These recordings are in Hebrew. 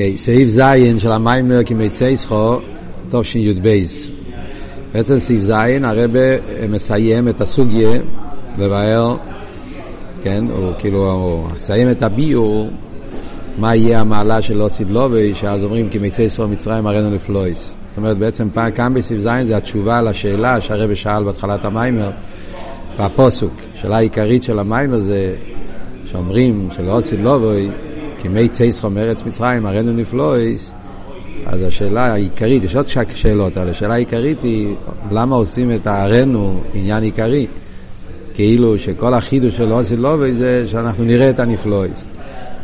אוקיי, סעיף זין של המיימר כמצייסחו, תשי"ב. בעצם סעיף זין, הרבה מסיים את הסוגיה לבאר, כן, הוא כאילו, הוא מסיים את הביור, מה יהיה המעלה של אוסיד לובי, שאז אומרים כי מצייסחו מצרים הראינו לפלויס. זאת אומרת, בעצם כאן בסעיף זין זה התשובה לשאלה שהרבה שאל בהתחלת המיימר, בפוסוק. השאלה העיקרית של המיימר זה שאומרים שלאוסיד לובוי כמי צייסחו מארץ מצרים, הראינו נפלויס, אז השאלה העיקרית, יש עוד שאלות, אבל השאלה העיקרית היא למה עושים את הארנו עניין עיקרי? כאילו שכל החידוש של אוסי לובי זה שאנחנו נראה את הנפלויס.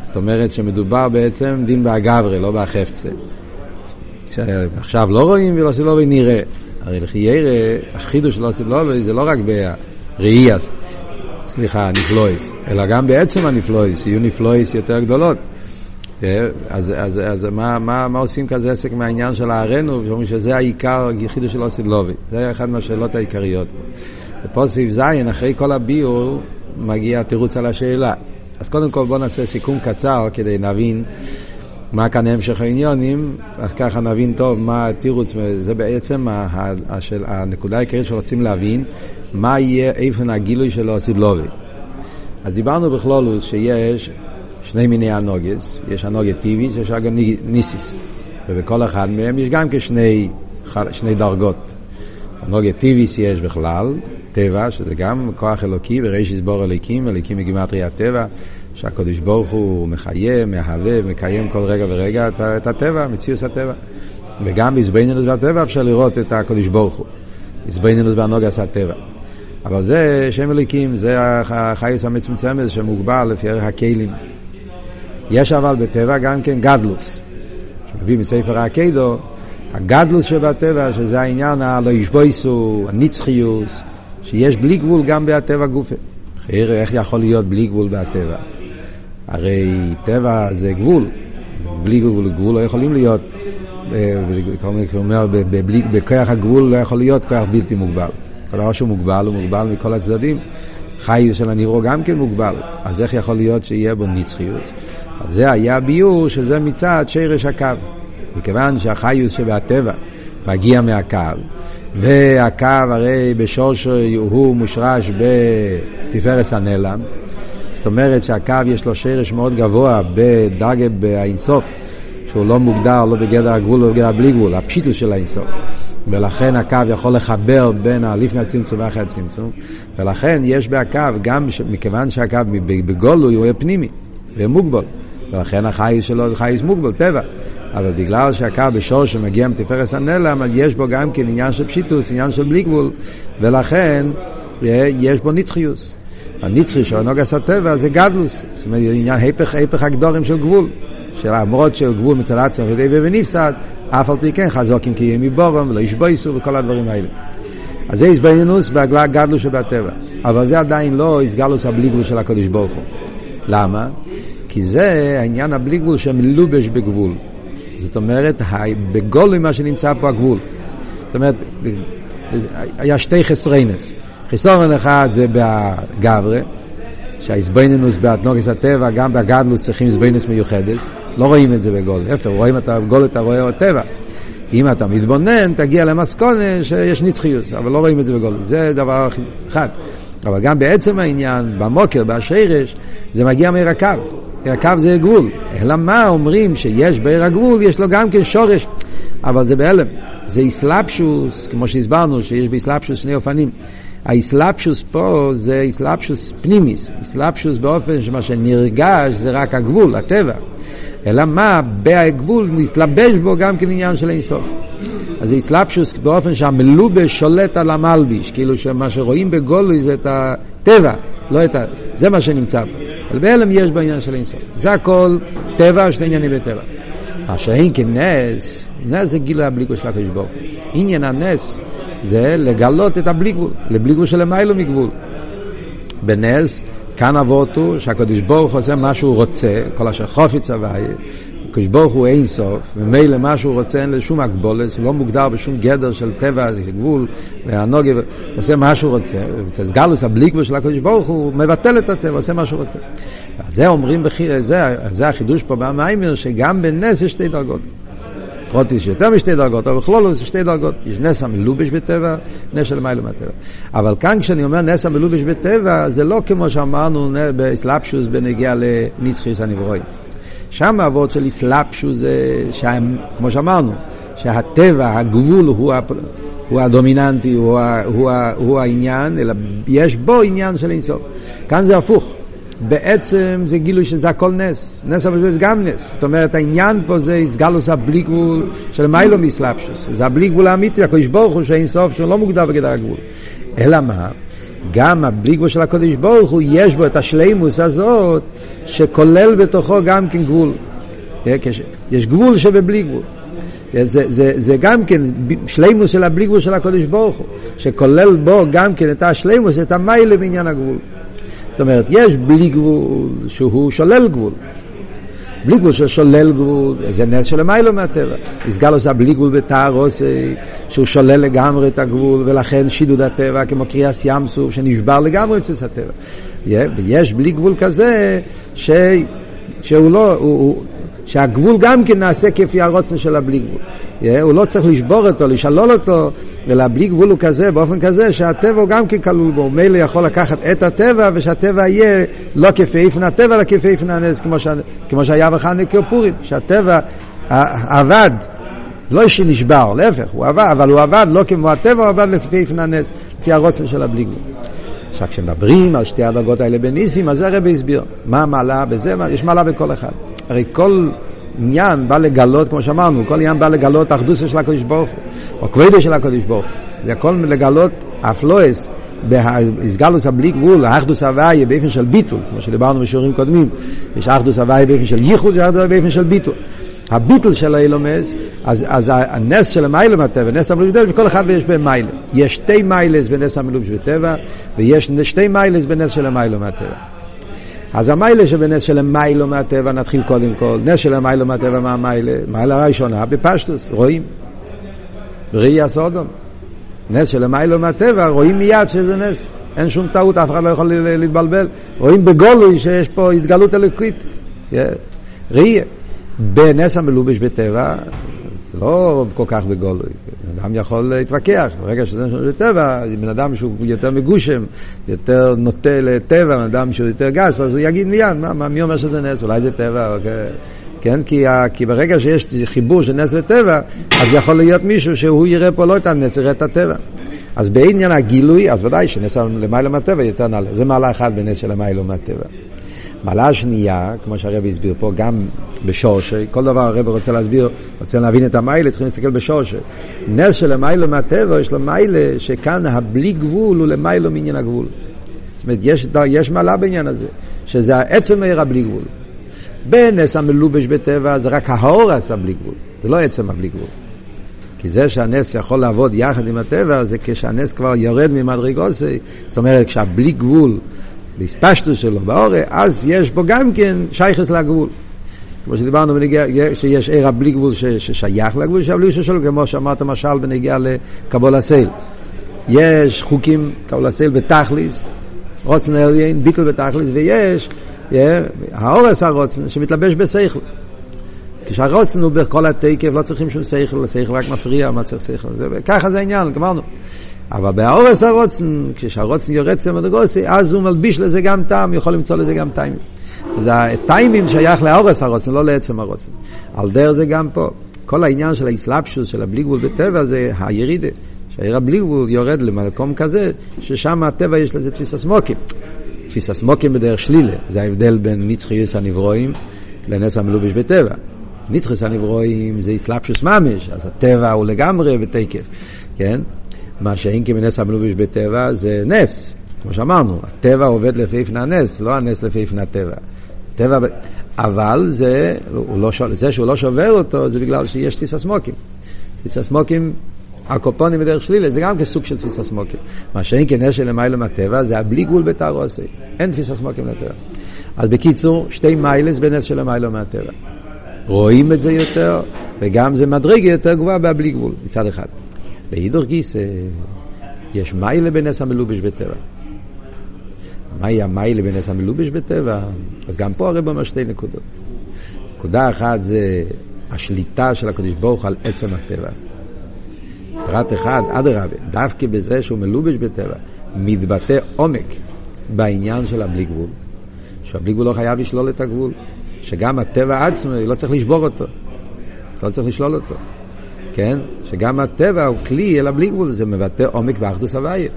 זאת אומרת שמדובר בעצם דין באגברי, לא בחפצה. עכשיו לא רואים ולאוסי לובי נראה. הרי לכי ירא, החידוש של אוסי לובי זה לא רק בראייה, סליחה, נפלויס, אלא גם בעצם הנפלויס, יהיו נפלויס יותר גדולות. אה, אז, אז, אז מה, מה, מה עושים כזה עסק מהעניין של הארנו, שאומרים שזה העיקר, היחידו של אוסי לובי. זה היה אחת מהשאלות העיקריות. ופה סביב זין, אחרי כל הביור, מגיע התירוץ על השאלה. אז קודם כל בואו נעשה סיכום קצר כדי להבין מה כאן המשך העניונים, אז ככה נבין טוב מה התירוץ, זה בעצם השל, הנקודה העיקרית שרוצים להבין, מה יהיה איפה הגילוי של אוסי לובי. אז דיברנו בכלולוס שיש שני מיני הנוגס, יש הנוגה טיביס, יש גם ניסיס. ובכל אחד מהם יש גם כשני שני דרגות. הנוגה טיביס יש בכלל, טבע, שזה גם כוח אלוקי, וריש יסבור אליקים, אליקים מגימטרי הטבע, שהקדוש ברוך הוא מחיה, מהווה, מקיים כל רגע ורגע את הטבע, מציאוס הטבע. וגם בעזבנינוס בטבע אפשר לראות את הקדוש ברוך הוא. עזבנינוס בהנוגס הטבע. אבל זה שם אליקים, זה החייס המצומצמת שמוגבל לפי ערך הכלים. יש אבל בטבע גם כן גדלוס. שמביא מספר הקדו, הגדלוס שבטבע, שזה העניין הלא ישבויסו, הנצחיוס, שיש בלי גבול גם בטבע גופה. איך יכול להיות בלי גבול בטבע? הרי טבע זה גבול, בלי גבול, גבול לא יכולים להיות, אומר, בכוח הגבול לא יכול להיות כוח בלתי מוגבל. כל דבר שהוא מוגבל הוא מוגבל מכל הצדדים. חי של הניברו גם כן מוגבל, אז איך יכול להיות שיהיה בו נצחיות? אז זה היה ביור שזה מצד שרש הקו. מכיוון שהחיוס שבהטבע מגיע מהקו, והקו הרי בשורשו הוא מושרש בתפארס הנעלם, זאת אומרת שהקו יש לו שרש מאוד גבוה בדרגה באינסוף, שהוא לא מוגדר לא בגדר הגבול ולא בגדר בלי גבול, הפשיטוס של האינסוף. ולכן הקו יכול לחבר בין הלפני הצמצום ואחרי הצמצום, ולכן יש בהקו, גם מכיוון שהקו בגולו הוא יהיה פנימי, יהיה מוגבל, ולכן החייס שלו זה חייס מוגבל, טבע. אבל בגלל שהקו בשור שמגיע מתפארס הנעלם, אז יש בו גם כן עניין של פשיטוס, עניין של בלי גבול, ולכן אה, יש בו נצחיוס. הנצחי של הנוגס הטבע זה גדלוס, זאת אומרת עניין היפך, היפך הגדורים של גבול. של למרות של גבול מצד עצמו ידי ונפסד, אף על פי כן חזוקים כי יהיה מבורם ולא ישבויסו וכל הדברים האלה. אז זה איזבנינוס בגדלוס שבטבע, אבל זה עדיין לא איסגלוס הבלי גבול של הקדוש ברוך הוא. למה? כי זה העניין הבלי גבול שמלובש בגבול. זאת אומרת, בגולוי מה שנמצא פה הגבול. זאת אומרת, היה שתי חסרינס. חיסורן אחד זה בגברה, שהאיזבנינוס באתנוגס הטבע, גם בגדלוס צריכים איזבנינוס מיוחדת. לא רואים את זה בגול. איפה? רואים את הגול, אתה רואה טבע. אם אתה מתבונן, תגיע למסקונה שיש נצחיוס, אבל לא רואים את זה בגול. זה דבר אחד. אבל גם בעצם העניין, במוקר, בשרש, זה מגיע מעיר הקו. עיר הקו זה גבול. אלא מה אומרים שיש בעיר הגבול, יש לו גם כן שורש. אבל זה בהלם. זה איסלפשוס, כמו שהסברנו, שיש באיסלפשוס שני אופנים. האיסלפשוס פה זה איסלפשוס פנימיס, איסלפשוס באופן שמה שנרגש זה רק הגבול, הטבע. אלא מה, בגבול מתלבש בו גם כן עניין של אינסוף. אז זה איסלפשוס באופן שהמלובש שולט על המלביש, כאילו שמה שרואים בגולוי זה את הטבע, לא את ה... זה מה שנמצא פה. אבל בהלם יש בעניין של אינסוף. זה הכל טבע, שני עניינים בטבע. מה שאין כנס, נס זה גילוי הבליקו של הקדוש ברוך עניין הנס זה לגלות את הבלי גבול, לבלי גבול של למיילו מגבול. בנס, כאן אבות הוא שהקדוש ברוך הוא עושה מה שהוא רוצה, כל אשר חופץ הוויה, הקדוש ברוך הוא אין סוף, ומילא מה שהוא רוצה אין לשום הגבולת, הוא לא מוגדר בשום גדר של טבע, גבול, והנוגה, עושה מה שהוא רוצה. סגלוס הבלי גבול של הקדוש ברוך הוא מבטל את הטבע, עושה מה שהוא רוצה. זה אומרים, זה, זה החידוש פה במיימר, שגם בנס יש שתי דרגות. פחות יש יותר משתי דרגות, אבל בכלול זה שתי דרגות. יש נס המלובש בטבע, נס של מיילא מהטבע. אבל כאן כשאני אומר נס המלובש בטבע, זה לא כמו שאמרנו באסלאפשוס בנגיע לנצחיס הנברואים. שם האבות של איסלאפשו זה, שהם, כמו שאמרנו, שהטבע, הגבול הוא, הוא הדומיננטי, הוא, הוא, הוא העניין, אלא יש בו עניין של אינסוף. כאן זה הפוך. בעצם זה גילוי שזה הכל נס. נס אבל זה גם נס. זאת אומרת, העניין פה זה הסגלוס הבלי גבול של מיילו מסלפשוס. זה הבלי גבול האמיתי, הקדוש ברוך הוא שאין סוף, שהוא לא מוגדר בגדר הגבול. אלא מה? גם הבלי גבול של הקדוש ברוך הוא, יש בו את השלימוס הזאת, שכולל בתוכו גם כן גבול. יש גבול שבבלי גבול. זה, זה, זה גם כן שלימוס של הבלי גבול של הקדוש ברוך הוא, שכולל בו גם כן את השלימוס, את המיילה בעניין הגבול. זאת אומרת, יש בלי גבול שהוא שולל גבול. בלי גבול ששולל גבול, זה נס של המיילו מהטבע. הסגל עושה בלי גבול בתארוס, שהוא שולל לגמרי את הגבול, ולכן שידוד הטבע, כמו קריאס ים סוף, שנשבר לגמרי אצל הטבע. ויש בלי גבול כזה, ש... שהוא לא, הוא, הוא, שהגבול גם כן נעשה כפי הרוצן של הבלי גבול. הוא לא צריך לשבור אותו, לשלול אותו, אלא בלי גבול הוא כזה, באופן כזה שהטבע הוא גם כן כלול בו. מילא יכול לקחת את הטבע, ושהטבע יהיה לא כפי איפן הטבע, אלא כפי איפן הנס, כמו, ש... כמו שהיה בחנוכה פורים, שהטבע עבד. לא שנשבר, להפך, הוא עבד, אבל הוא עבד לא כמו הטבע, הוא עבד לפי איפן הנס, לפי הרוצן של הבלי גבול. עכשיו כשמדברים על שתי הדרגות האלה בניסים, אז הרבי הסביר. מה המעלה בזה? יש מעלה בכל אחד. הרי כל עניין בא לגלות, כמו שאמרנו, כל עניין בא לגלות אחדוסה של הקדוש ברוך הוא, או כבדה של הקדוש ברוך הוא. זה הכל לגלות אפלואס, בהסגלוס הבלי גבול, האחדוס הוויה באופן של ביטול, כמו שדיברנו בשיעורים קודמים, יש אחדוס הוויה באופן של ייחוד, יש אחדוס הוויה באופן של ביטול. הביטול של האילומס, אז, אז הנס של המיילום הטבע, נס המלובש בטבע, בכל אחד יש בהם מיילה. יש שתי מיילס בנס המלובש בטבע, ויש שתי מיילס בנס של המיילום הטבע. אז המיילה שבנס של המיילו מהטבע, נתחיל קודם כל. נס של המיילו מהטבע, מה המיילה? מיילה הראשונה בפשטוס, רואים. בראי סודום. נס של המיילו מהטבע, רואים מיד שזה נס. אין שום טעות, אף אחד לא יכול להתבלבל. רואים בגולוי שיש פה התגלות אלוקית. ראייה. בנס המלובש בטבע, לא כל כך בגולוי. אדם יכול להתווכח, ברגע שזה נס בטבע, בן אדם שהוא יותר מגושם, יותר נוטה לטבע, בן אדם שהוא יותר גס, אז הוא יגיד מיד, מה, מה, מי אומר שזה נס? אולי זה טבע, אוקיי. כן? כי, כי ברגע שיש חיבור של נס וטבע, אז יכול להיות מישהו שהוא יראה פה לא את הנס, יראה את הטבע. אז בעניין הגילוי, אז ודאי שנס למעלה מהטבע יותר נעלה. זה מעלה אחת בנס של למעלה מהטבע. מעלה השנייה, כמו שהרב הסביר פה, גם בשורשי, כל דבר הרב רוצה להסביר, רוצה להבין את המיילה, צריכים להסתכל בשורשי. נס של המיילה מהטבע, יש לו מיילה שכאן הבלי גבול הוא למיילה מעניין הגבול. זאת אומרת, יש, יש מעלה בעניין הזה, שזה עצם העיר הבלי גבול. בנס המלובש בטבע זה רק ההורס הבלי גבול, זה לא עצם הבלי גבול. כי זה שהנס יכול לעבוד יחד עם הטבע זה כשהנס כבר יורד ממדרגוסי, זאת אומרת כשהבלי גבול בהספשטוס שלו, באורי, אז יש בו גם כן שייכס לגבול. כמו שדיברנו בנגיע, שיש עיר הבלי גבול ששייך לגבול, שהבלי שלו, כמו שאמרת משל בנגיע לקבול הסייל. יש חוקים, קבול הסייל בתכליס, רוצן עליין, ביטל בתכליס, ויש האורס הרוצן שמתלבש בשכל. כשהרוצן הוא בכל התקף, לא צריכים שום שכל, השכל רק מפריע, מה צריך שכל? ככה זה העניין, גמרנו. אבל באורס הרוצן, כשהרוצן יורד למדרגוסי, אז הוא מלביש לזה גם טעם, יכול למצוא לזה גם טיימים. אז הטיימים שייך לאורס הרוצן, לא לעצם הרוצן. על דרך זה גם פה. כל העניין של האסלאפשוס, של הבלי גבול בטבע, זה הירידה. שהעיר הבלי גבול יורד למקום כזה, ששם הטבע יש לזה תפיסה סמוקים. תפיסה סמוקים בדרך שלילה. זה ההבדל בין נצחיוס הנברואים לנס המלובש בטבע. נצחיוס הנברואים זה אסלאפשוס ממש, אז הטבע הוא לגמרי בתקף, כן? מה שאין כמנס המלובש בטבע זה נס, כמו שאמרנו, הטבע עובד לפי איפן הנס, לא הנס לפי איפן הטבע. טבע, אבל זה, לא, זה שהוא לא שובר אותו זה בגלל שיש תפיסה סמוקים. תפיסה סמוקים, הקופונים בדרך שלילה, זה גם כסוג של תפיסה סמוקים. מה שאין כנס של למעלה מהטבע זה הבלי גבול בתערוסי, אין תפיסה סמוקים לטבע. אז בקיצור, שתי מיילס בנס של למעלה מהטבע. רואים את זה יותר, וגם זה מדרגה יותר גבוהה בבלי גבול, מצד אחד. להידור גיס, יש מיילה בנס המלובש בטבע. מהי המיילה בנס המלובש בטבע? אז גם פה הרב אומר שתי נקודות. נקודה אחת זה השליטה של הקדוש ברוך על עצם הטבע. פרט אחד, אדרבה, דווקא בזה שהוא מלובש בטבע, מתבטא עומק בעניין של הבלי גבול. שהבלי גבול לא חייב לשלול את הגבול. שגם הטבע עצמו, לא צריך לשבור אותו. לא צריך לשלול אותו. כן? שגם הטבע הוא כלי אלא בלי גבול, זה מבטא עומק באחדוס הוויה.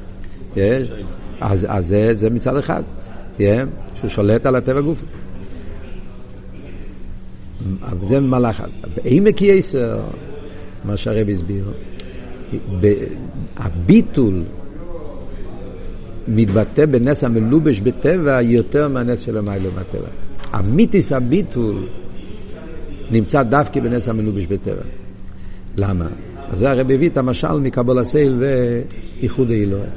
יש? אז, אז זה, זה מצד אחד, yeah, שהוא שולט על הטבע. אבל זה מלאך. בעמק יסר, מה שהרב הסביר, הביטול מתבטא בנס המלובש בטבע יותר מהנס של המיילו מהטבע. המיתיס הביטול נמצא דווקא בנס המלובש בטבע. למה? אז זה הרב הביא את המשל מקבול הסייל ואיחוד האלוהי.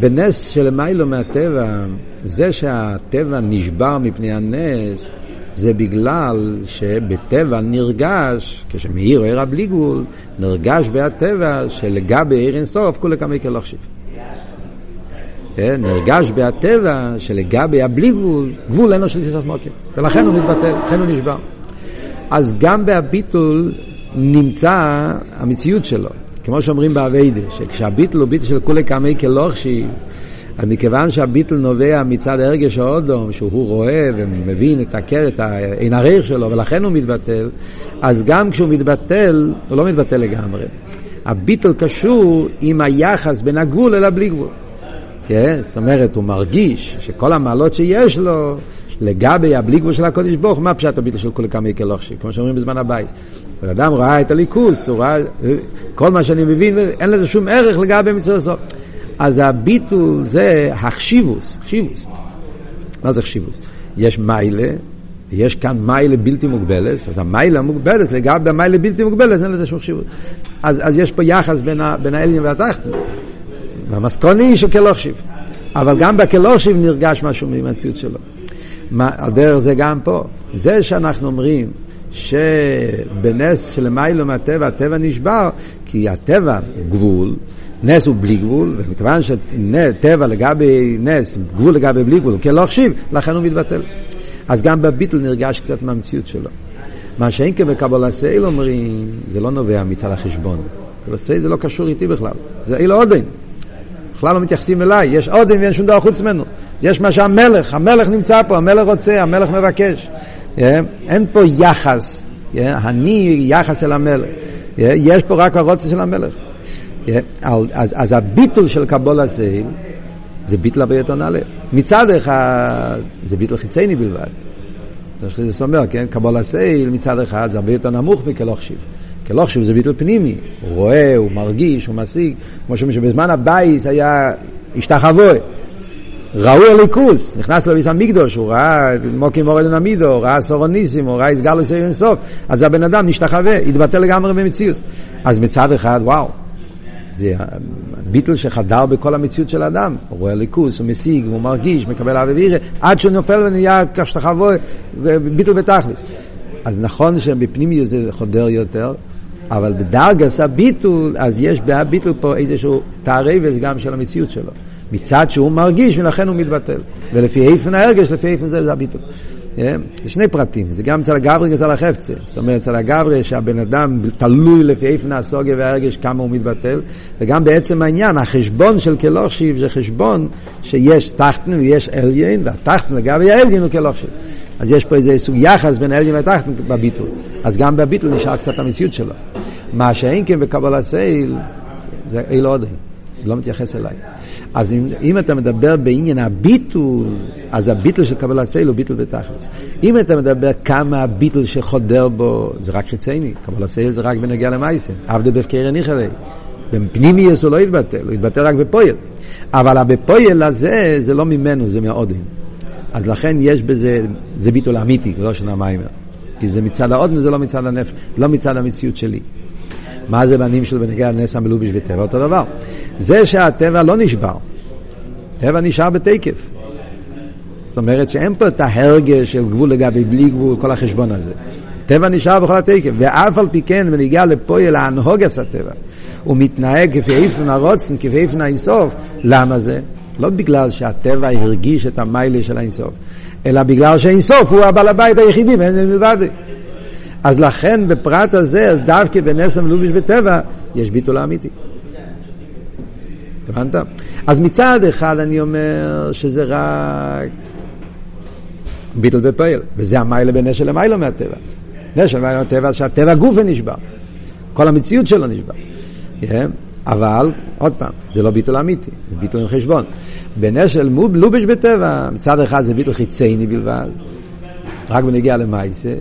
בנס של מיילו מהטבע, זה שהטבע נשבר מפני הנס, זה בגלל שבטבע נרגש, כשמאיר עיר הבלי גבול, נרגש בהטבע שלגבי עיר אינסוף כולי כמי כלוכשיב. כן? נרגש בהטבע שלגבי הבלי גבול, גבול אין לו של טיסת מוקר, ולכן הוא מתבטל, לכן הוא נשבר. אז גם בהביטול נמצא המציאות שלו, כמו שאומרים באביידה, שכשהביטל הוא ביטל של כולי קמי כלוכשיב, אז מכיוון שהביטל נובע מצד הרגש האודום, שהוא רואה ומבין את הקר, את העין הריח שלו, ולכן הוא מתבטל, אז גם כשהוא מתבטל, הוא לא מתבטל לגמרי. הביטל קשור עם היחס בין הגבול אל הבלי גבול. כן? זאת אומרת, הוא מרגיש שכל המעלות שיש לו, לגבי הבלי גבול של הקודש ברוך מה פשט הביטל של כל כמה יקלוחשי, כמו שאומרים בזמן הבית. בן אדם ראה את הליכוס, הוא ראה, כל מה שאני מבין, אין לזה שום ערך לגבי מצווה הסוף. אז הביטול זה החשיבוס, חשיבוס. מה זה חשיבוס? יש מיילה, יש כאן מיילה בלתי מוגבלת, אז המיילה המוגבלת, לגבי המיילה בלתי מוגבלת, אין לזה שום חשיבות. אז, אז יש פה יחס בין, בין האליין והתחתון. והמסקוני היא שכלוכשיב. אבל גם בכלוכשיב נרגש משהו מהמציאות שלו. מה, על דרך זה גם פה. זה שאנחנו אומרים שבנס של מיילו מהטבע, הטבע נשבר, כי הטבע גבול, נס הוא בלי גבול, ומכיוון שטבע לגבי נס, גבול לגבי בלי גבול, כן לא החשיב, לכן הוא מתבטל. אז גם בביטל נרגש קצת מהמציאות שלו. מה שאין כבקבלה סייל אומרים, זה לא נובע מצד החשבון. קבלה סייל זה לא קשור איתי בכלל, זה אילו עודן. בכלל לא מתייחסים אליי, יש עודן ואין שום דבר חוץ ממנו. יש מה שהמלך, המלך נמצא פה, המלך רוצה, המלך מבקש. Yeah, אין פה יחס, yeah, אני יחס אל המלך. Yeah, יש פה רק הרוצה של המלך. אז, אז הביטול של קבול הסייל זה ביטול הרבה יותר. מצד אחד זה ביטול חיצייני בלבד. זה אומר, כן? קבול הסייל מצד אחד זה הרבה יותר נמוך מכלוכשיב. כלוכשיב זה ביטול פנימי. הוא רואה, הוא מרגיש, הוא משיג. כמו שבזמן הבייס היה השתחווה. ראו הליכוס, נכנס לביס המקדוש, הוא ראה מוקי מורד עמידו, הוא ראה סורוניסים, הוא ראה הסגר לסייר אינסוף, אז הבן אדם נשתחווה, התבטל לגמרי במציאות. אז מצד אחד, וואו, זה ביטל שחדר בכל המציאות של האדם. הוא רואה ליכוס, הוא משיג, הוא מרגיש, מקבל אבי וירא, עד שהוא נופל ונהיה כשתחבו, ביטל בתכלס. אז נכון שבפנימיות זה חודר יותר, אבל בדרגס הביטול, אז יש בהביטול פה איזשהו תערבס גם של המציאות שלו. מצד שהוא מרגיש ולכן הוא מתבטל. ולפי איפן ההרגש, לפי איפן זה, זה הביטול. כן? זה שני פרטים, זה גם אצל הגברי וגם אצל החפצה. זאת אומרת, אצל הגברי שהבן אדם תלוי לפי איפן הסוגיה והרגש כמה הוא מתבטל, וגם בעצם העניין, החשבון של כלוכשיב זה חשבון שיש תחתן ויש אליין, והתחתן לגבי האליין הוא כלוכשיב. אז יש פה איזה סוג יחס בין האליין והתחתן בביטול. אז גם בביטול נשאר קצת המציאות שלו. מה שאין כן בקבלת סייל, זה אילו עודם. לא מתייחס אליי. אז אם, אם אתה מדבר בעניין הביטול, אז הביטול של קבלת סייל הוא ביטול בתכלס. אם אתה מדבר כמה הביטול שחודר בו, זה רק חיצייני, קבלת סייל זה רק בנגיע למייסן. עבדה בפקר ניחא בפנימיוס הוא לא יתבטל, הוא יתבטל רק בפועל. אבל הבפועל הזה, זה לא ממנו, זה מהאודם. אז לכן יש בזה, זה ביטול אמיתי, לא שנה מיימר. כי זה מצד האודם, זה לא מצד הנפש, לא מצד המציאות שלי. מה זה בנים של בנגיע לנס המלובש בטבע? אותו דבר. זה שהטבע לא נשבר, טבע נשאר בתקף. זאת אומרת שאין פה את ההרגש של גבול לגבי בלי גבול, כל החשבון הזה. הטבע נשאר בכל התקף, ואף על פי כן בנגיע לפועל ההנהוגס הטבע. הוא מתנהג כפי איפן הרוצן, כפי איפן האינסוף. למה זה? לא בגלל שהטבע הרגיש את המיילה של האינסוף, אלא בגלל שהאינסוף הוא הבעל הבית היחידי ואין מלבד. אז לכן בפרט הזה, אז דווקא בנסם לוביש בטבע, יש ביטול אמיתי. הבנת? אז מצד אחד אני אומר שזה רק ביטול בפועל, וזה המיילה בין נשל למיילו מהטבע. נשל למיילו מהטבע שהטבע גופה נשבר, כל המציאות שלו נשבר. Yeah. אבל, עוד פעם, זה לא ביטול אמיתי, זה ביטול עם חשבון. בנשל מוב לובש בטבע, מצד אחד זה ביטול חיצייני בלבד, רק בנגיע למייסה,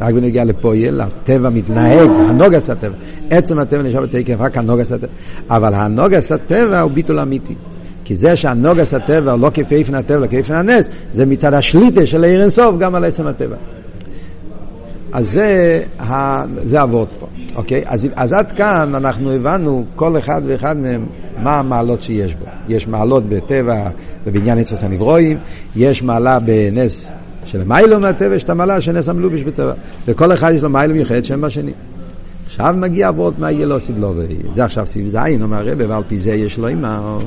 רק בנגיע לפועל, הטבע מתנהג, הנוגס הטבע. עצם הטבע נשאר בתקף, רק הנוגס הטבע. אבל הנוגס הטבע הוא ביטול אמיתי. כי זה שהנוגס הטבע הוא לא כפי איפן הטבע, אלא כפי הנס, זה מצד השליטה של העיר אינסוף גם על עצם הטבע. אז זה, ה, זה הוורד פה, אוקיי? אז, אז עד כאן אנחנו הבנו כל אחד ואחד מהם מה המעלות שיש בו. יש מעלות בטבע ובעניין עצמוס הנברואים, יש מעלה בנס של מיילו מהטבע, יש את המעלה של נס המלובש בטבע. וכל אחד יש לו מיילו מיוחד שם בשני. עכשיו מגיע אבות מה יהיה לו סדלובי. זה עכשיו סיב זין, אומר הרבה, ועל פי זה יש לו אימה.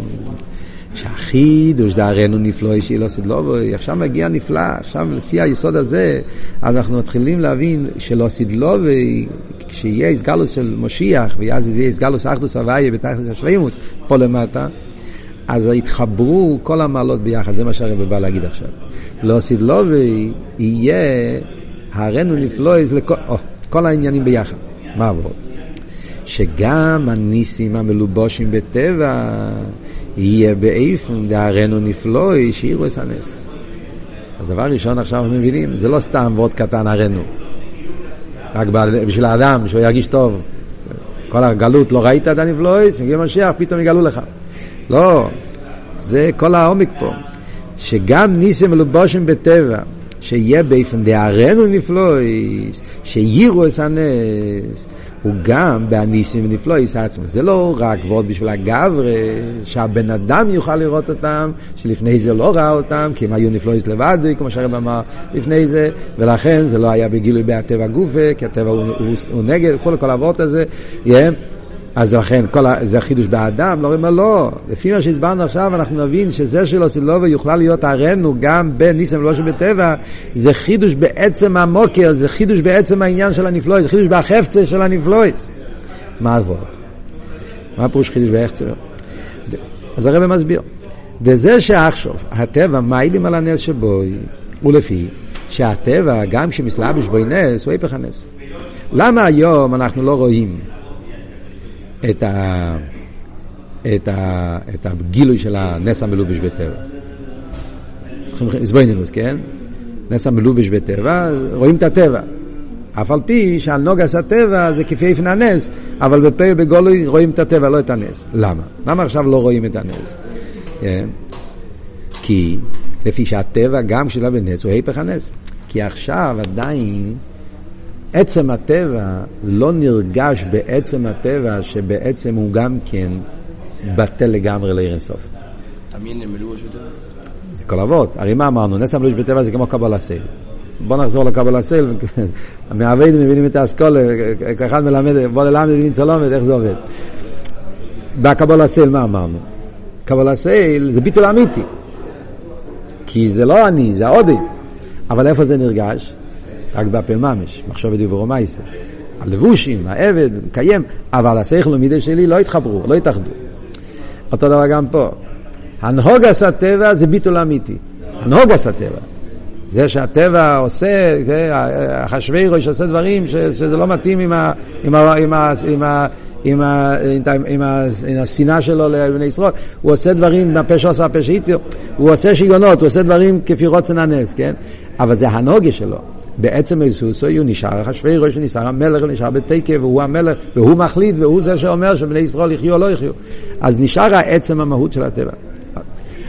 שהחידוש דהרנו נפלא שיהיה לו סדלובי. עכשיו מגיע נפלא, עכשיו לפי היסוד הזה, אנחנו מתחילים להבין שלא סדלובי, כשיהיה הסגלוס של משיח, ואז יהיה הסגלוס אחדוס הוויה בתחת השלימוס, פה למטה. אז יתחברו כל המעלות ביחד, זה מה שהרב בא להגיד עכשיו. לא סדלובי יהיה הרנו נפלא, כל העניינים ביחד. מה עבור? שגם הניסים המלובושים בטבע יהיה באיפן דהרנו נפלא שיראו את הנס. אז דבר ראשון עכשיו אנחנו מבינים, זה לא סתם ועוד קטן הרנו. רק בשביל האדם, שהוא ירגיש טוב. כל הגלות, לא ראית את הנפלויס, מגיע משיח, פתאום יגלו לך. לא, זה כל העומק פה. שגם ניסים מלובושים בטבע, שיהיה באופן דהרנו נפלויס, שיראו את הנס, הוא גם בהניסים ונפלויס עצמו. זה לא רק ועוד בשביל הגברה, שהבן אדם יוכל לראות אותם, שלפני זה לא ראה אותם, כי הם היו נפלויס לבד, כמו שהרב אמר לפני זה, ולכן זה לא היה בגילוי בהטבע גופה, כי הטבע הוא, הוא, הוא נגד, כל, כל הזה, yeah. אז לכן, כל ה... זה החידוש באדם, לא אומרים לא. לפי מה שהסברנו עכשיו, אנחנו נבין שזה שלו סילובה יוכל להיות ערנו גם בניסם ולא שבטבע, זה חידוש בעצם המוקר, זה חידוש בעצם העניין של הנפלויס, זה חידוש בחפצה של הנפלויס. מה הדברות? מה פירוש חידוש בהחצה? אז הרב מסביר. וזה שעכשיו, הטבע מיילים על הנס שבו, ולפי שהטבע, גם כשמסלבש בו נס, הוא היפך הנס. למה היום אנחנו לא רואים את, ה, את, ה, את הגילוי של הנס המלובש בטבע. צריכים לסבוינינוס, כן? נס המלובש בטבע, רואים את הטבע. אף על פי שעל נוגס הטבע זה כפי איפן הנס, אבל בפה ובגולוי רואים את הטבע, לא את הנס. למה? למה עכשיו לא רואים את הנס? כן? כי לפי שהטבע גם כשלה בנס הוא היפך הנס. כי עכשיו עדיין עצם הטבע לא נרגש בעצם הטבע שבעצם הוא גם כן בטל לגמרי לעיר אינסוף. זה כל אבות. הרי מה אמרנו? נס המלוש בטבע זה כמו קבלה סייל. בוא נחזור לקבלה סייל. מהאביידים מבינים את האסכולה, כאחד מלמד, בוא ללמד מבינים צלומת, איך זה עובד. בקבלה סייל מה אמרנו? קבלה סייל זה ביטול אמיתי. כי זה לא אני, זה העודים. אבל איפה זה נרגש? רק באפל ממש, מחשוב ודיבורו מייסה. הלבושים, העבד, מקיים, אבל השכל ומידי שלי לא התחברו, לא התאחדו. אותו דבר גם פה. הנהוגס הטבע זה ביטול אמיתי. הנהוגס הטבע. זה שהטבע עושה, זה אחשוורוש עושה דברים ש, שזה לא מתאים עם, ה, עם, ה, עם, ה, עם, ה, עם, ה, עם, השנאה שלו לבני ישראל, הוא עושה דברים, מהפה שעושה הפה שאיתו, הוא עושה שיגונות, הוא עושה דברים כפי רוצן הנס, כן? אבל זה הנוגה שלו. בעצם איסוסו הוא נשאר אחשוורוש ונשאר המלך ונשאר בתקף והוא המלך והוא מחליט והוא זה שאומר שבני ישראל יחיו או לא יחיו. אז נשאר העצם המהות של הטבע.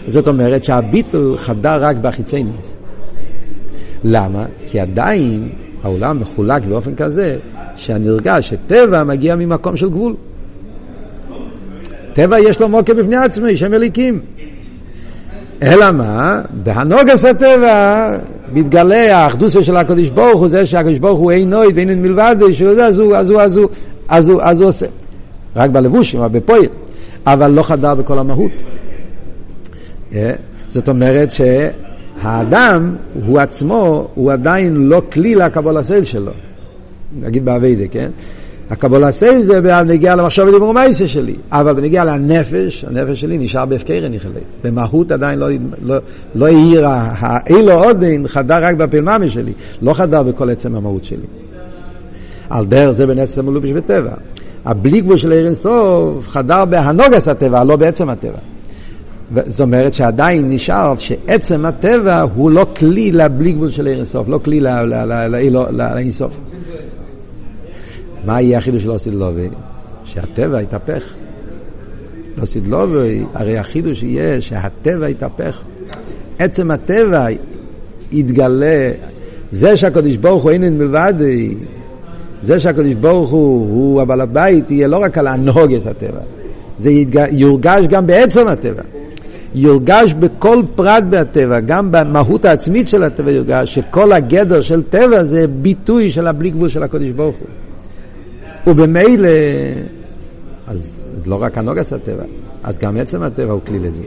זאת אומרת שהביטל חדר רק בחיצי נס. למה? כי עדיין העולם מחולק באופן כזה שהנרגש שטבע מגיע ממקום של גבול. טבע יש לו מוקר בפני עצמי, שם אליקים. אלא מה? בהנוגס הטבע מתגלה האחדוסה של הקדוש ברוך הוא, זה שהקדוש ברוך הוא אין נויד ואין מלבד, אז הוא, אז הוא, אז הוא, אז הוא, אז הוא עושה. רק בלבושים, אבל בפועל. אבל לא חדר בכל המהות. אה? זאת אומרת שהאדם, הוא עצמו, הוא עדיין לא כלי לקבול הסייל שלו. נגיד באביידה, כן? הקבול הסייל זה בנגיע למחשב ודיבור מייסה שלי, אבל בנגיע לנפש, הנפש שלי נשאר בהפקר אני חלק. במהות עדיין לא, לא, לא העיר, האילו עודין חדר רק בפלממה שלי, לא חדר בכל עצם המהות שלי. על דרך זה בנס המלובש בטבע. הבלי גבול של עיר אינסוף חדר בהנוגס הטבע, לא בעצם הטבע. זאת אומרת שעדיין נשאר שעצם הטבע הוא לא כלי לבלי גבול של עיר אינסוף, לא כלי לאינסוף. מה יהיה החידוש של אוסידלובי? שהטבע יתהפך. אוסידלובי, הרי החידוש יהיה שהטבע יתהפך. עצם הטבע יתגלה, זה שהקדוש ברוך הוא אין מלבד, זה שהקדוש ברוך הוא, הוא הבעל הבית, יהיה לא רק על הנוגס הטבע, זה יורגש גם בעצם הטבע. יורגש בכל פרט בטבע, גם במהות העצמית של הטבע יורגש, שכל הגדר של טבע זה ביטוי של הבלי גבול של הקדוש ברוך הוא. ובמילא, אז, אז לא רק הנוגס הטבע, אז גם עצם הטבע הוא כלי לזה.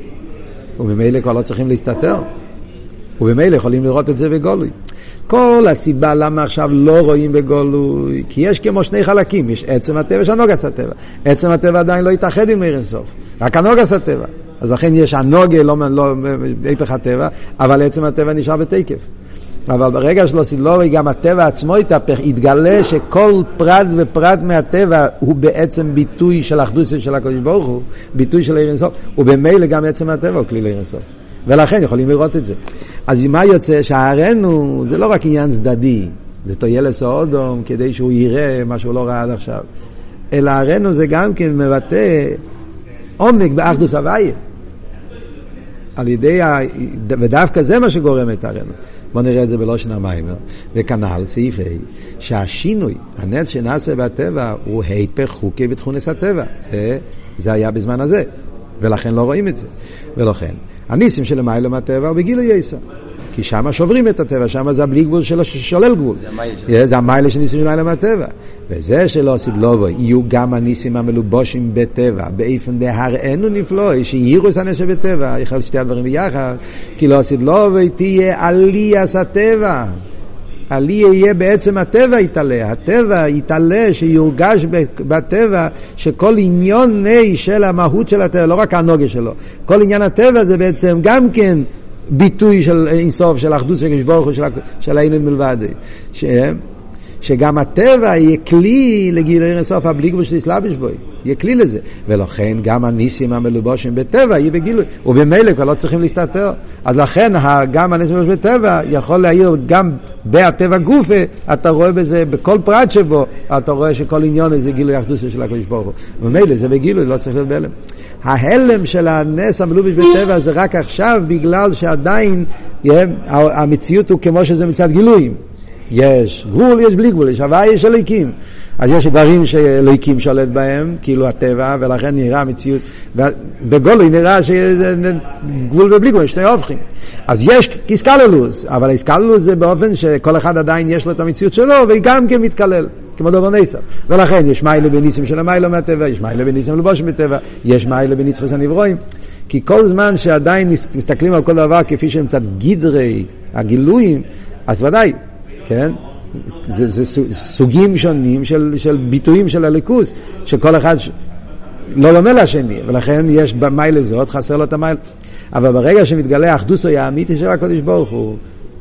וממילא כבר לא צריכים להסתתר. ובמילא יכולים לראות את זה בגולוי. כל הסיבה למה עכשיו לא רואים בגולוי, כי יש כמו שני חלקים, יש עצם הטבע, יש הנוגס הטבע. עצם הטבע עדיין לא התאחד עם עיר אינסוף, רק הנוגס הטבע. אז לכן יש הנוגה, לא, לא היפך הטבע, אבל עצם הטבע נשאר בתקף. אבל ברגע שלא סילורי, גם הטבע עצמו התהפך, התגלה שכל פרט ופרט מהטבע הוא בעצם ביטוי של אחדות של הקדוש ברוך הוא, ביטוי של עיר אינסוף, ובמילא גם עצם הטבע הוא כלי לעיר אינסוף. ולכן יכולים לראות את זה. אז מה יוצא? שהערנו זה לא רק עניין צדדי, זה טוילס האודום כדי שהוא יראה מה שהוא לא ראה עד עכשיו, אלא הערנו זה גם כן מבטא עומק באחדוס הוויה. על ידי, ה... ודווקא זה מה שגורם את הרנו. בואו נראה את זה בלושן המיימר. וכנ"ל, סעיף ה', שהשינוי, הנץ שנעשה בטבע, הוא היפך חוקי בתכונס הטבע. זה, זה היה בזמן הזה, ולכן לא רואים את זה. ולכן, הניסים של למעלה מהטבע הוא בגיל יסר. כי שם שוברים את הטבע, שם זה הבלי גבול שלו ששולל גבול. זה המיילה של ניסים למעלה מהטבע. וזה שלא עשית לובו, יהיו גם הניסים המלובושים בטבע, באיפן דהראנו נפלא, שיראו את הנשא בטבע, יכול שתי הדברים ביחד, כי לא עשית לובו, תהיה עליאס הטבע. עלי יהיה בעצם הטבע יתעלה, הטבע יתעלה, שיורגש בטבע שכל עניון של המהות של הטבע, לא רק הנוגה שלו, כל עניין הטבע זה בעצם גם כן ביטוי של אינסוף, של אחדות של ברוך הוא, של העניין מלבד. שגם הטבע יהיה כלי לגילוי אינסוף הבלי גבול של יסלבש בוי, יהיה כלי לזה. ולכן גם הניסים המלובושים בטבע יהיה בגילוי, ובמילא כבר לא צריכים להסתתר. אז לכן גם הניסים המלובושים בטבע יכול להעיר גם בהטבע גופה, אתה רואה בזה, בכל פרט שבו, אתה רואה שכל עניון זה גילוי אחדות של הקדוש ברוך הוא. ומילא זה בגילוי, לא צריך להיות בהלם. ההלם של הנס המלובש בטבע זה רק עכשיו בגלל שעדיין המציאות הוא כמו שזה מצד גילויים. יש גבול, יש בלי גבול, יש הוויה, יש אליקים. אז יש דברים שאלוהיקים שולט בהם, כאילו הטבע, ולכן נראה מציאות, בגולוי נראה שזה גבול ובלי גבול, שני הופכים. אז יש איסקללוס, אבל איסקללוס זה באופן שכל אחד עדיין יש לו את המציאות שלו, וגם כן מתקלל. כמו דובר נסר. ולכן יש מיילה בניסים של המיילה מהטבע, יש מיילה בניסים לבוש בטבע, יש מיילה בניצחוס הנברואים. כי כל זמן שעדיין מסתכלים על כל דבר כפי שהם קצת גדרי הגילויים, אז ודאי, כן? זה, זה סוגים שונים של, של ביטויים של הליכוס, שכל אחד לא לומד לשני, ולכן יש במיילה זאת, חסר לו את המיילה. אבל ברגע שמתגלה האחדוס האמיתי של הקודש ברוך הוא,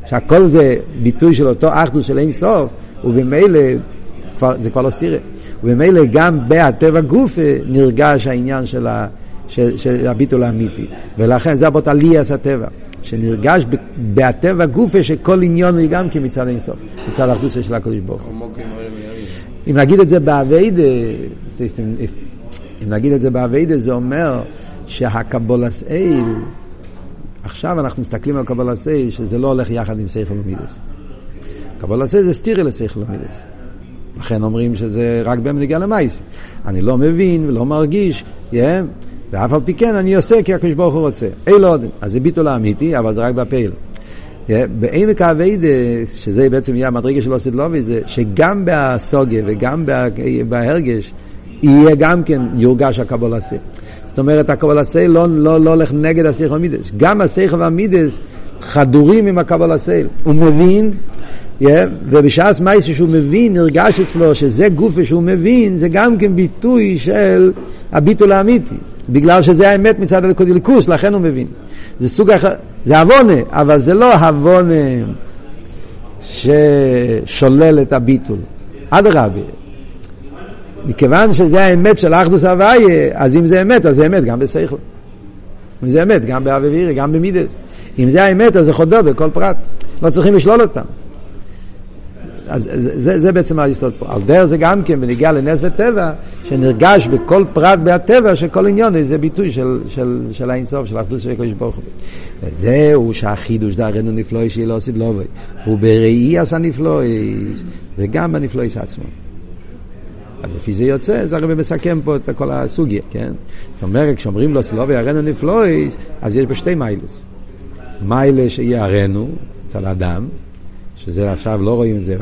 שהכל זה ביטוי של אותו אחדוס של אין סוף, ובמילא זה כבר לא סתירה. ובמילא גם בהטבע גוף נרגש העניין של, ה, של, של הביטול האמיתי. ולכן זה אבות עליאס הטבע. שנרגש בהטבע גופה שכל עניון הוא גם כן מצד אינסוף, מצד האחדות של הקדוש ברוך הוא. אם נגיד את זה באביידה, אם נגיד את זה באביידה זה אומר שהקבולס אייל, עכשיו אנחנו מסתכלים על קבולס אייל שזה לא הולך יחד עם סייכל ומידס. קבולס אייל זה סטירי לסייכל ומידס. לכן אומרים שזה רק נגיע למייס. אני לא מבין ולא מרגיש, yeah, ואף על פי כן אני עושה כי הקדוש ברוך הוא רוצה. אי לא עוד. אז זה ביטול האמיתי, אבל זה רק בפעיל. בעמק האביידה, שזה בעצם יהיה המדרגה של אוסיד לובי, זה שגם בסוגיה וגם בהרגש, יהיה גם כן יורגש הקבול עשה. זאת אומרת, הקבול עשה לא, לא, לא הולך נגד השכל והמידס. גם השכל והמידס חדורים עם הקבול עשה. הוא מבין, ובשעת מייס שהוא מבין, נרגש אצלו שזה גוף שהוא מבין, זה גם כן ביטוי של הביטול האמיתי. בגלל שזה האמת מצד הליכוס, לכן הוא מבין. זה סוג אחר, זה עוונה, אבל זה לא עוונה ששולל את הביטול. אדרבה, מכיוון שזה האמת של אחדוס הוויה, אז אם זה אמת, אז זה אמת גם בשכל. אם זה אמת, גם באביבירי, גם במידס. אם זה האמת, אז זה חודו בכל פרט. לא צריכים לשלול אותם. אז זה, זה בעצם היסוד פה. על דרך זה גם כן, בניגיע לנס וטבע, שנרגש בכל פרט בהטבע, שכל עניון זה ביטוי של, של, של האינסוף, של אחדות של הקדוש ברוך הוא. וזהו שהחידוש דהרנו נפלואי שהיא לא עושית לובוי. הוא בראי עשה נפלואי, וגם בנפלואי עצמו. אז לפי זה יוצא, זה הרי מסכם פה את כל הסוגיה, כן? זאת אומרת, כשאומרים לו סלובי הראנו נפלויס, אז יש בשתי מיילס. מיילה שיהיה הראנו, אצל האדם, שזה עכשיו לא רואים את זה,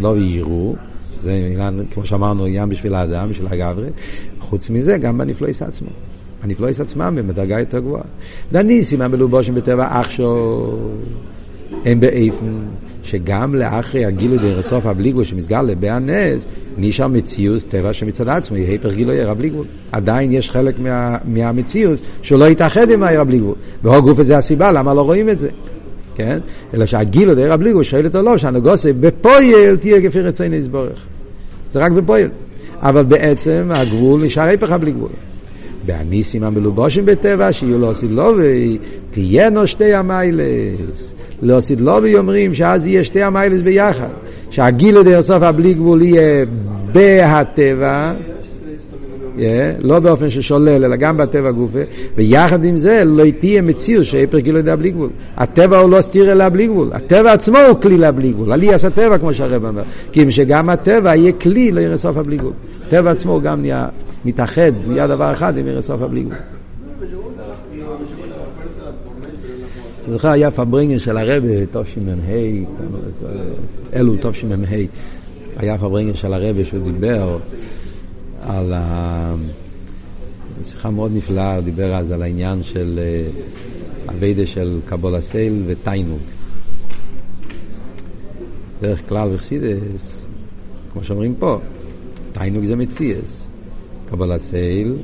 לא יראו, זה עניין, כמו שאמרנו, עניין בשביל האדם, בשביל הגברי. חוץ מזה, גם בנפלויס עצמו. הנפלויס עצמם הם בדרגה יותר גבוהה. דניסים המלובושים בטבע אח-שו, הם באיפן שגם לאחרי הגילוי דרך סוף הבליגבול שמסגר לביה נס, נשאר מציאות טבע שמצד עצמו יהיה היפר גילוי ער הבליגבול. עדיין יש חלק מה, מהמציאות שהוא לא יתאחד עם הער הבליגבול. גוף זה הסיבה למה לא רואים את זה. כן? אלא שהגילוי דרך הבליגבול שואל אותו לא, שהנגוסה בפויל תהיה כפי רצי נסבורך. זה רק בפויל. אבל בעצם הגבול נשאר היפך הבליגבול. והניסים המלובושים בטבע, שיהיו לו סילובי, תהיינו שתי המיילס. לא סילובי אומרים שאז יהיה שתי המיילס ביחד. שהגיל דרך סוף הבלי גבול יהיה בהטבע. לא באופן ששולל, אלא גם בטבע גופה, ויחד עם זה לא תהיה מציאות שהיפר גילו יודע בלי גבול. הטבע הוא לא סתיר אלא בלי גבול, הטבע עצמו הוא כלי לבלי גבול, עלי עשה טבע כמו שהרב אומר, כי אם שגם הטבע יהיה כלי לעיר סוף הבלי גבול. הטבע עצמו גם נהיה מתאחד, נהיה דבר אחד עם עיר סוף הבלי גבול. זוכר היה פארברענגען של הרב תשמ"ה, אלול תשמ"ה, היה פארברענגען של הרב שהוא דיבר על ה... שיחה מאוד נפלאה, הוא דיבר אז על העניין של עבודה אה, של קבלת עול ותענוג. דרך כלל בחסידות, כמו שאומרים פה, תענוג זה מציאות, קבלת עול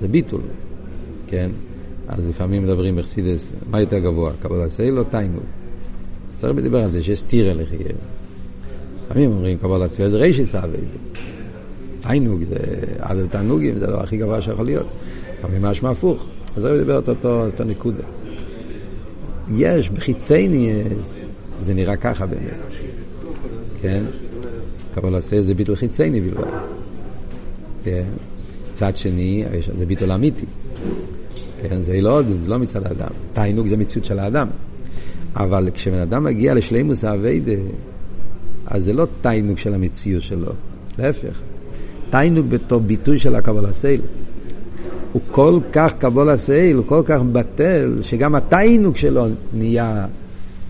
זה ביטול, כן? אז לפעמים מדברים בחסידס, מה יותר גבוה, קבול הסייל או תיינוג? צריך לדבר על זה שיש סטירה לחייר. לפעמים אומרים קבול הסייל זה רישיס אביידה. תיינוג זה עד תענוגים, זה הדבר הכי גבוה שיכול להיות. אבל משמע הפוך. אז זה מדבר את אותו, אותו נקודה. יש בחיצייני, זה נראה ככה באמת. כן? קבל עשה זה ביטול חיצייני בלבד. כן? צד שני, זה ביטול אמיתי. כן? זה לא, זה לא מצד האדם. תיינוג זה מציאות של האדם. אבל כשבן אדם מגיע לשלימוס האביידה, אז זה לא תיינוג של המציאות שלו. להפך. תיינוג בתור ביטוי של הקבלה סייל. הוא כל כך קבלה סייל, הוא כל כך בטל, שגם התיינוג שלו נהיה,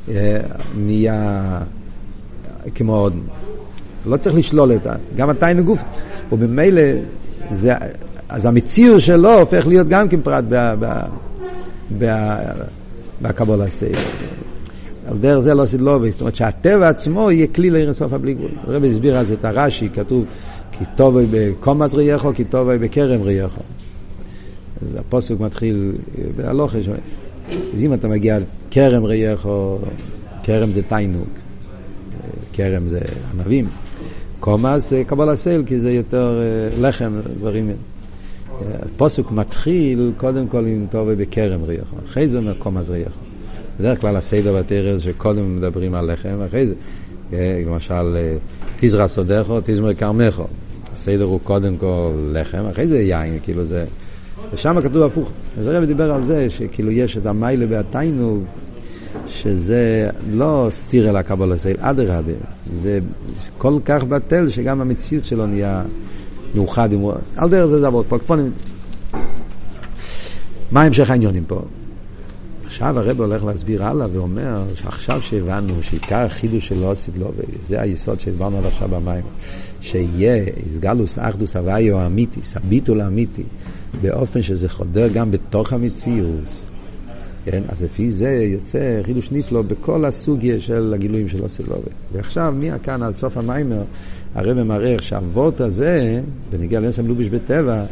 אה, נהיה כמו עוד. לא צריך לשלול את זה, גם התיינוג גוף. ובמילא, זה, אז המציאות שלו הופך להיות גם כן פרט בקבלה סייל. על דרך זה לא סילובי, זאת אומרת שהטבע עצמו יהיה כלי לעיר סוף הבלי גבול. הרב הסביר זה את הרש"י, כתוב כי טובוי בקומץ רייכו, כי טובוי בכרם רייכו. אז הפוסק מתחיל בהלוכה, אז אם אתה מגיע כרם רייכו, כרם זה תיינוג, כרם זה ענבים. קומץ זה קבל הסייל, כי זה יותר אה, לחם, דברים. הפוסק מתחיל קודם כל עם טובוי בכרם רייכו, אחרי זה אומר קומץ רייכו. בדרך כלל הסדר בתרס שקודם מדברים על לחם, אחרי זה, אה, למשל, אה, תזרע סודךו, תזמר כרמךו. הסדר הוא קודם כל לחם, אחרי זה יין, כאילו זה... ושם כתוב הפוך. אז הרב דיבר על זה שכאילו יש את המיילה והתיינוג, שזה לא סתיר אל הקבלה סייל, אדרבה. זה כל כך בטל שגם המציאות שלו נהיה מאוחד עם... על דרך זה זה עבוד פה. מה המשך העניונים פה? עכשיו הרב הולך להסביר הלאה ואומר שעכשיו שהבנו שעיקר החידוש של אוסיד לא, זה היסוד שהדברנו עד עכשיו במים, שיהיה איסגלוס אחדוס הוויו האמיתיס, הביטול האמיתי, באופן שזה חודר גם בתוך המציאות. כן? אז לפי זה יוצא חידוש נפלא בכל הסוגיה של הגילויים של אוסיד לובה. ועכשיו, מכאן עד סוף המיימר, הרב מראה איך שהוורט הזה, בניגיע לנסם לוביש בטבע,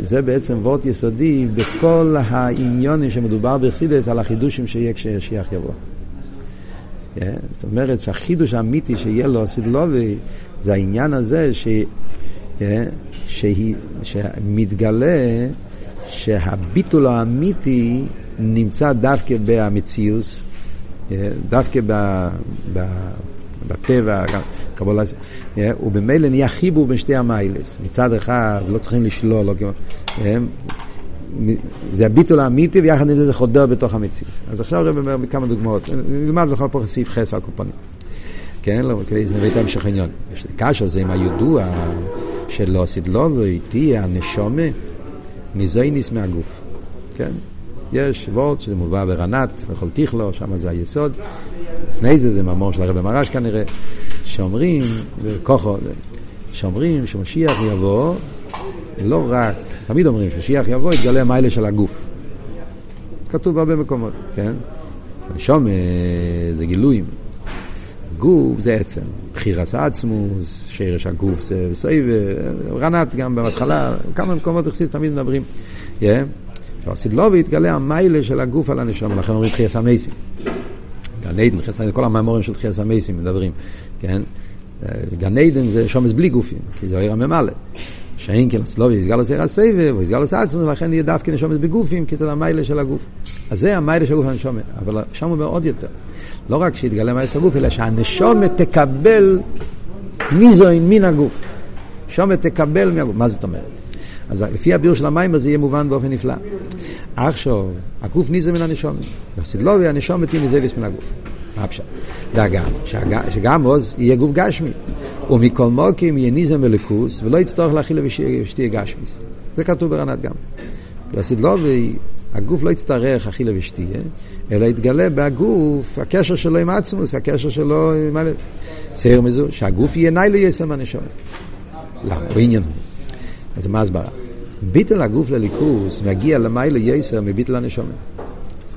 זה בעצם וורט יסודי בכל העניונים שמדובר בחסידס על החידושים שיהיה כששיח יבוא. אה, זאת אומרת שהחידוש האמיתי שיהיה לו סילובי זה העניין הזה ש, שהיא, שמתגלה שהביטול האמיתי נמצא דווקא במציאות, דווקא ב, ב, בטבע, קבולה, ובמילא נהיה חיבור בין שתי המיילס. מצד אחד לא צריכים לשלול, לא, זה הביטול האמיתי ויחד עם זה זה חודר בתוך המציאות. אז עכשיו רב אומר כמה דוגמאות, נלמד בכל פה סעיף חס על קופונים. כן, לא, כדי שנביא את המשך העניין. יש קשה זה עם הידוע שלא סדלובו איתי הנשומה ניזויניס מהגוף. כן? יש וורט שזה מובא ברנת, וכל תיכלו, שם זה היסוד. לפני זה זה מאמור של הרב מרש כנראה, שאומרים, כוחו, שאומרים שמשיח יבוא, לא רק, תמיד אומרים שמשיח יבוא, יתגלה מיילה של הגוף. כתוב בהרבה מקומות, כן? שום זה גילויים. גוף זה עצם, בחירס עצמוס, שרש הגוף זה בסייב, רנת גם בהתחלה, כמה מקומות תמיד מדברים. Yeah. שהסדלובי יתגלה המיילה של הגוף על הנשום, לכן אומרים תחייס המייסים. גן עדן, כל המאמורים של תחייס המייסים מדברים, כן? גן עדן זה שומץ בלי גופים, כי זה עיר הממלא. שאין כן הסלובי יסגל עושה הסבב, או יסגל עושה עצמו, ולכן יהיה דווקא נשומת בגופים, כי זה המיילה של הגוף. אז זה המיילה של הגוף הנשומת, אבל שם הוא אומר עוד יותר. לא רק שיתגלה מיילה של הגוף, אלא שהנשומת תקבל ניזוין מן הגוף. שומת תקבל מהגוף. מה זאת אומרת? אז לפי הביור של המים הזה יהיה מובן באופן נפלא. עכשיו, הגוף ניזה מן הנשום. בסדלובי הנשום מתאים מזליס מן הגוף. מה הפשט? והגם, שגם עוז יהיה גוף גשמי. ומכל מוקים יהיה ניזה מלכוס, ולא יצטרך להכיל ושתהיה גשמיס. זה כתוב ברנת גם. בסדלובי הגוף לא יצטרך אכילה ושתייה, אלא יתגלה בהגוף הקשר שלו עם עצמוס, הקשר שלו עם... סייר מזו, שהגוף יהיה ניילה יסם הנשום. למה? בעניין הוא. אז מה הסברה? ביטל הגוף לליכוס מגיע למיילה יסר מביטל הנשומת.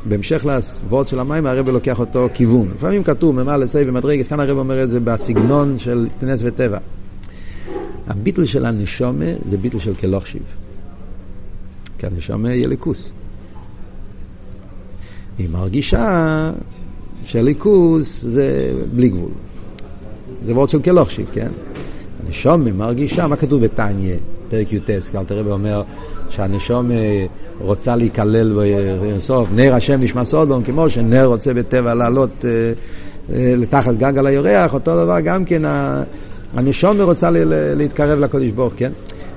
בהמשך לוורד של המים הרב לוקח אותו כיוון. לפעמים כתוב ממלא לסי ומדרגת, כאן הרב אומר את זה בסגנון של נס וטבע. הביטל של הנשומה זה ביטל של כלוך שיב. כי הנשומה יהיה ליכוס. היא מרגישה שליכוס זה בלי גבול. זה וורד של כלוך שיב, כן? הנשומה מרגישה, מה כתוב בתניא? פרק י"ט, אלתר רבי אומר שהנשום אה, רוצה להיכלל בסוף, נר השם נשמע סודום, כמו שנר רוצה בטבע לעלות אה, אה, לתחת גג על היורח, אותו דבר גם כן הנשום רוצה להתקרב לקודש ברוך, כן?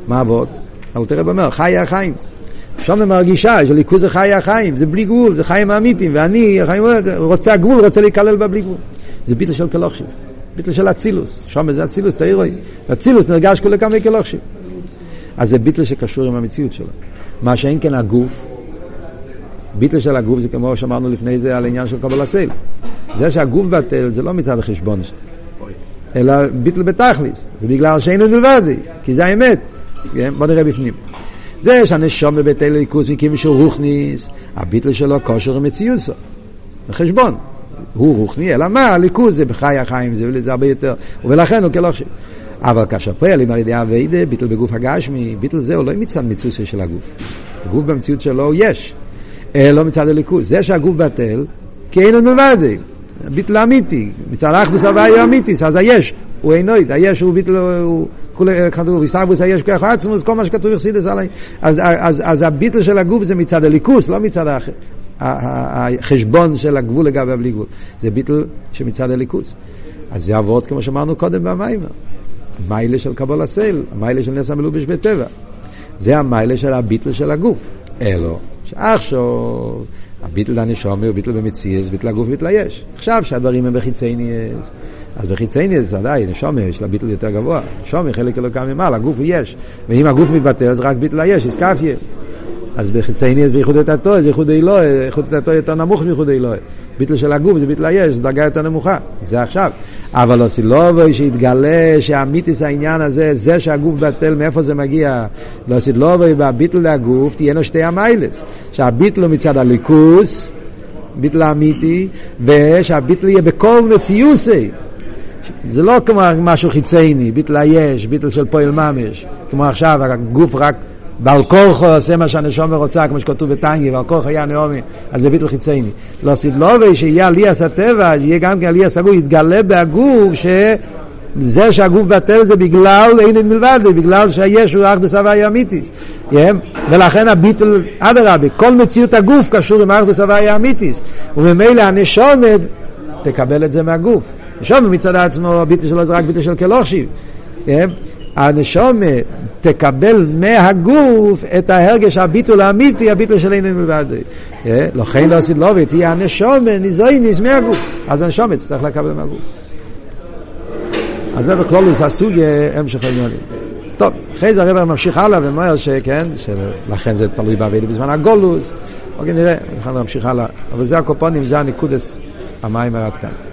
מה אבות? אלתר רבי אומר, חיי החיים. שום מרגישה שליכוז זה חיי החיים, זה בלי גבול, זה חיים אמיתיים, ואני רוצה הגבול, רוצה להיכלל בה בלי גבול. זה ביטל של כלוכשיב, ביטל של אצילוס, שום זה אצילוס, תראי, אצילוס נרגש כולי כמה כלוכשיב. אז זה ביטל שקשור עם המציאות שלו. מה שאין כן הגוף, ביטל של הגוף זה כמו שאמרנו לפני זה על העניין של קבלת סייל. זה שהגוף בטל זה לא מצד החשבון, אלא ביטל בתכליס, זה בגלל שאין עוד מלבדי, כי זה האמת. כן? בוא נראה בפנים. זה שהנשום בבטל ליכוס מכיוון שהוא רוחניס, הביטל שלו כושר המציאות שלו. החשבון. הוא רוחני, אלא מה? הליכוז זה בחיי החיים, זה, זה הרבה יותר, ולכן הוא כלא חשב. אבל כאשר פועלים על ידי אביידה, ביטל בגוף הגשמי, ביטל זה הוא לא מצד מיצוסי של הגוף. הגוף במציאות שלו יש, לא מצד הליכוז. זה שהגוף בטל, כי אין עוד מלבדי. ביטל אמיתי, מצד האחדוס הוויה אמיתי, אז היש, הוא אינו, היש הוא ביטל, הוא כתוב, ויסרבוס היש כוח עצמוס, כל מה שכתוב יחסידס עליי. אז, אז, אז הביטל של הגוף זה מצד הליכוס, לא מצד. החשבון של הגבול לגבי הבלי גבול. זה ביטל שמצד הליכוס. אז זה עבוד כמו שאמרנו קודם במים. מיילה של קבול הסייל, המיילה של נס המלובש בטבע. זה המיילה של הביטל של הגוף. אלו, שעכשיו הביטל הנשומר, ביטל במציאס, ביטל הגוף, ביטל היש. עכשיו שהדברים הם בחיצייניאס, אז בחיצייניאס עדיין, נשומר יש לה ביטל יותר גבוה. נשומר חלק אלוקם ממעלה, הגוף הוא יש. ואם הגוף מתבטל, אז רק ביטל היש, איסקפיה. אז בחיצייני זה ייחוד דתתו, זה ייחוד אלוה, ייחוד דתתו יותר נמוך מייחוד אלוה. ביטל של הגוף זה ביטל היש, זה דרגה יותר נמוכה, זה עכשיו. אבל אוסילובוי שהתגלה שהאמיתיס העניין הזה, זה שהגוף בטל, מאיפה זה מגיע? לאוסילובוי בביטל לגוף תהיה לו שתי המיילס. שהביטל הוא מצד הליכוס, ביטל האמיתי, ושהביטל יהיה בכל מציוסי. זה לא כמו משהו חיצייני, ביטל היש, ביטל של פועל ממש, כמו עכשיו, הגוף רק בעל כורחו עושה מה שהנשום רוצה, כמו שכתוב בטנגי, ועל כורחו היה נעמי, אז זה ביטל חיצייני. לא סדלובי שיהיה עליאס הטבע, יהיה גם כן עליאס הגוף, יתגלה בהגוף ש... זה שהגוף בטל זה בגלל אין מלבד, זה בגלל שהיש הוא אחדוס הוואי אמיתיס. ולכן הביטל, אדרבה, כל מציאות הגוף קשור עם אחדוס הוואי אמיתיס. וממילא הנשומת תקבל את זה מהגוף. נשומת מצד עצמו, הביטל שלו זה רק ביטל של כלוכשיב. הנשומה תקבל מהגוף את ההרגש הביטול האמיתי, הביטול של אין מלבד. לכן לא עשית לא ותהיה הנשומה ניזויניס מהגוף. אז הנשומה תצטרך לקבל מהגוף. אז זה בכלולוס הסוגיה המשך העניינים. טוב, אחרי זה הרב ממשיך הלאה ואומר שכן, שלכן זה תלוי בעבידי בזמן הגולוס, אוקיי נראה, אנחנו נמשיך הלאה, אבל זה הקופונים, זה הניקודס המים עד כאן.